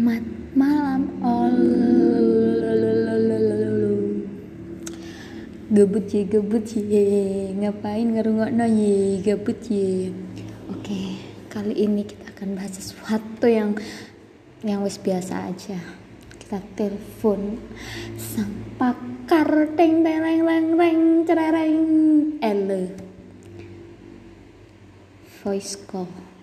Selamat malam. All Gebut ye, gebut ye Ngapain ngerungokno ye, gebut ye Oke, kali ini kita akan bahas sesuatu yang yang wis biasa aja. Kita telepon sang pakar. Teng teng reng reng reng cerereng. Ele. Voice call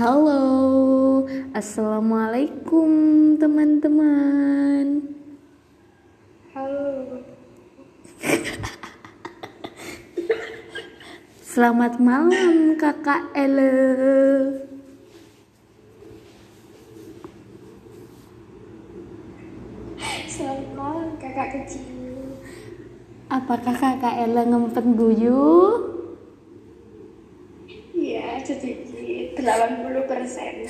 Halo, assalamualaikum teman-teman. Halo, Selamat malam kakak Ele. selamat malam kakak kecil. Apakah kakak Ele ngempet guyu? Iya, sedikit 80 persen.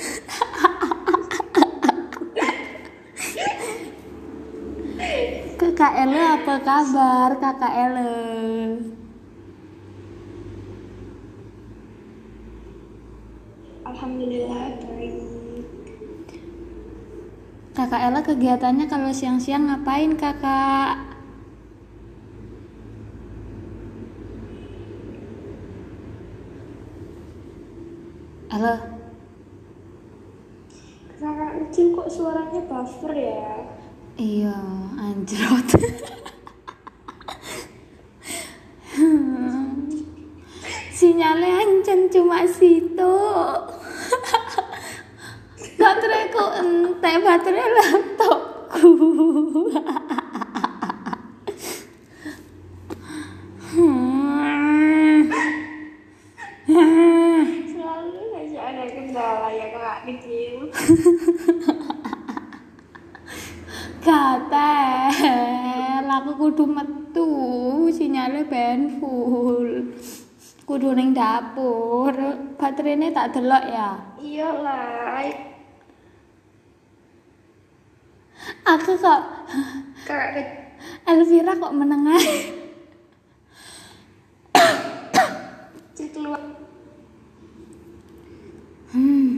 Kakak Ele apa kabar Ele? Alhamdulillah baik. Kakak Ele kegiatannya kalau siang-siang ngapain kakak? Ele, Kakak kecil kok suaranya buffer ya? iya anjrot. Sinyalnya ancen cuma situ. Bateraiku entek baterai laptopku. kak kecil aku kudu metu. Sinyalnya ben full. Kudu ning dapur. Baterainya tak delok ya? Iyalah aku kok kak Elvira kok menengah cek keluar. Hmm.